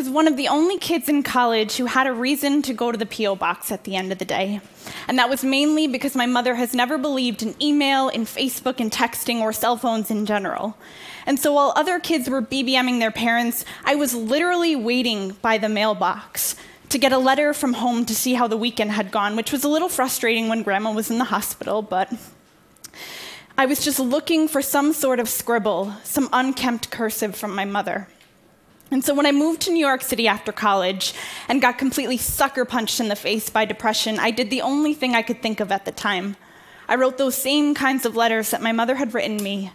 was one of the only kids in college who had a reason to go to the P.O. box at the end of the day. And that was mainly because my mother has never believed in email, in Facebook, and texting, or cell phones in general. And so while other kids were BBMing their parents, I was literally waiting by the mailbox to get a letter from home to see how the weekend had gone, which was a little frustrating when grandma was in the hospital, but I was just looking for some sort of scribble, some unkempt cursive from my mother. And so when I moved to New York City after college and got completely sucker punched in the face by depression, I did the only thing I could think of at the time. I wrote those same kinds of letters that my mother had written me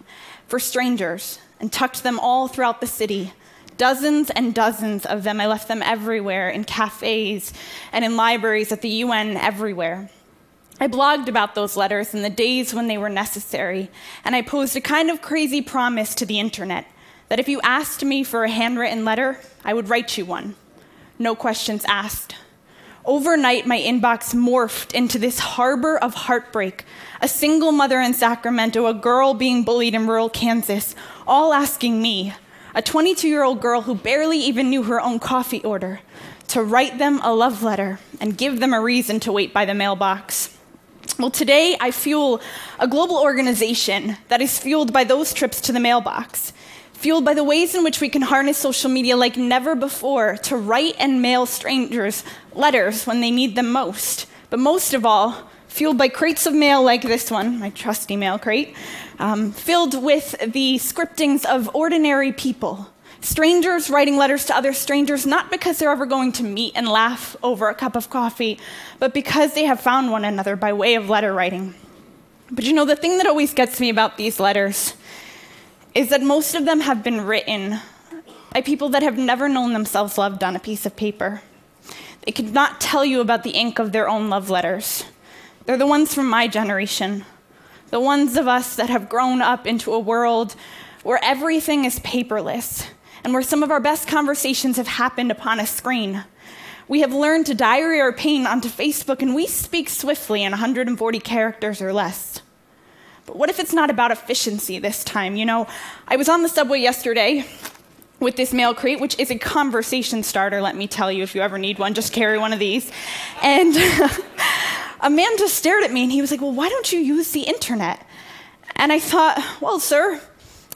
for strangers and tucked them all throughout the city. Dozens and dozens of them. I left them everywhere in cafes and in libraries at the UN, everywhere. I blogged about those letters in the days when they were necessary, and I posed a kind of crazy promise to the internet that if you asked me for a handwritten letter, I would write you one. No questions asked. Overnight, my inbox morphed into this harbor of heartbreak. A single mother in Sacramento, a girl being bullied in rural Kansas, all asking me, a 22 year old girl who barely even knew her own coffee order, to write them a love letter and give them a reason to wait by the mailbox. Well, today I fuel a global organization that is fueled by those trips to the mailbox fueled by the ways in which we can harness social media like never before to write and mail strangers letters when they need them most. But most of all, fueled by crates of mail like this one, my trusty mail crate, um, filled with the scriptings of ordinary people. Strangers writing letters to other strangers, not because they're ever going to meet and laugh over a cup of coffee, but because they have found one another by way of letter writing. But you know, the thing that always gets me about these letters is that most of them have been written by people that have never known themselves loved on a piece of paper. They could not tell you about the ink of their own love letters. They're the ones from my generation, the ones of us that have grown up into a world where everything is paperless and where some of our best conversations have happened upon a screen. We have learned to diary our pain onto Facebook and we speak swiftly in 140 characters or less. But what if it's not about efficiency this time? You know, I was on the subway yesterday with this mail crate, which is a conversation starter, let me tell you, if you ever need one, just carry one of these. And a man just stared at me and he was like, Well, why don't you use the internet? And I thought, Well, sir,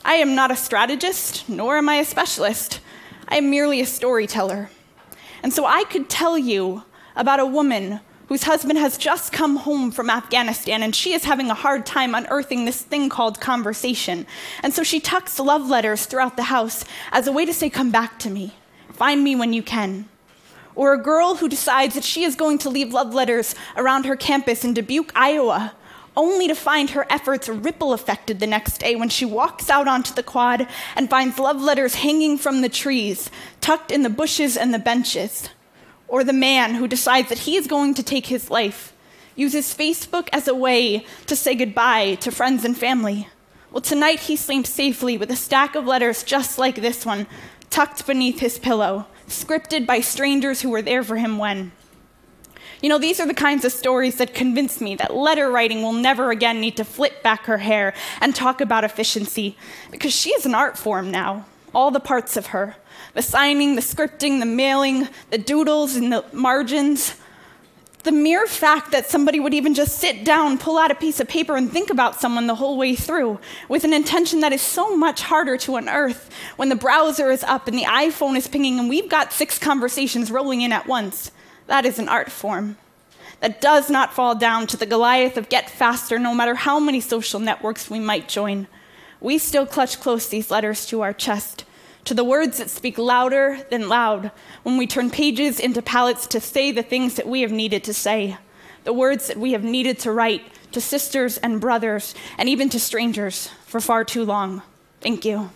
I am not a strategist, nor am I a specialist. I am merely a storyteller. And so I could tell you about a woman whose husband has just come home from Afghanistan and she is having a hard time unearthing this thing called conversation. And so she tucks love letters throughout the house as a way to say, Come back to me, find me when you can. Or a girl who decides that she is going to leave love letters around her campus in Dubuque, Iowa, only to find her efforts ripple affected the next day when she walks out onto the quad and finds love letters hanging from the trees, tucked in the bushes and the benches or the man who decides that he is going to take his life uses Facebook as a way to say goodbye to friends and family. Well, tonight he sleeps safely with a stack of letters just like this one, tucked beneath his pillow, scripted by strangers who were there for him when. You know, these are the kinds of stories that convince me that letter writing will never again need to flip back her hair and talk about efficiency, because she is an art form now, all the parts of her the signing, the scripting, the mailing, the doodles, and the margins. The mere fact that somebody would even just sit down, pull out a piece of paper, and think about someone the whole way through with an intention that is so much harder to unearth when the browser is up and the iPhone is pinging and we've got six conversations rolling in at once. That is an art form that does not fall down to the Goliath of get faster no matter how many social networks we might join. We still clutch close these letters to our chest to the words that speak louder than loud when we turn pages into palettes to say the things that we have needed to say, the words that we have needed to write to sisters and brothers, and even to strangers for far too long. Thank you.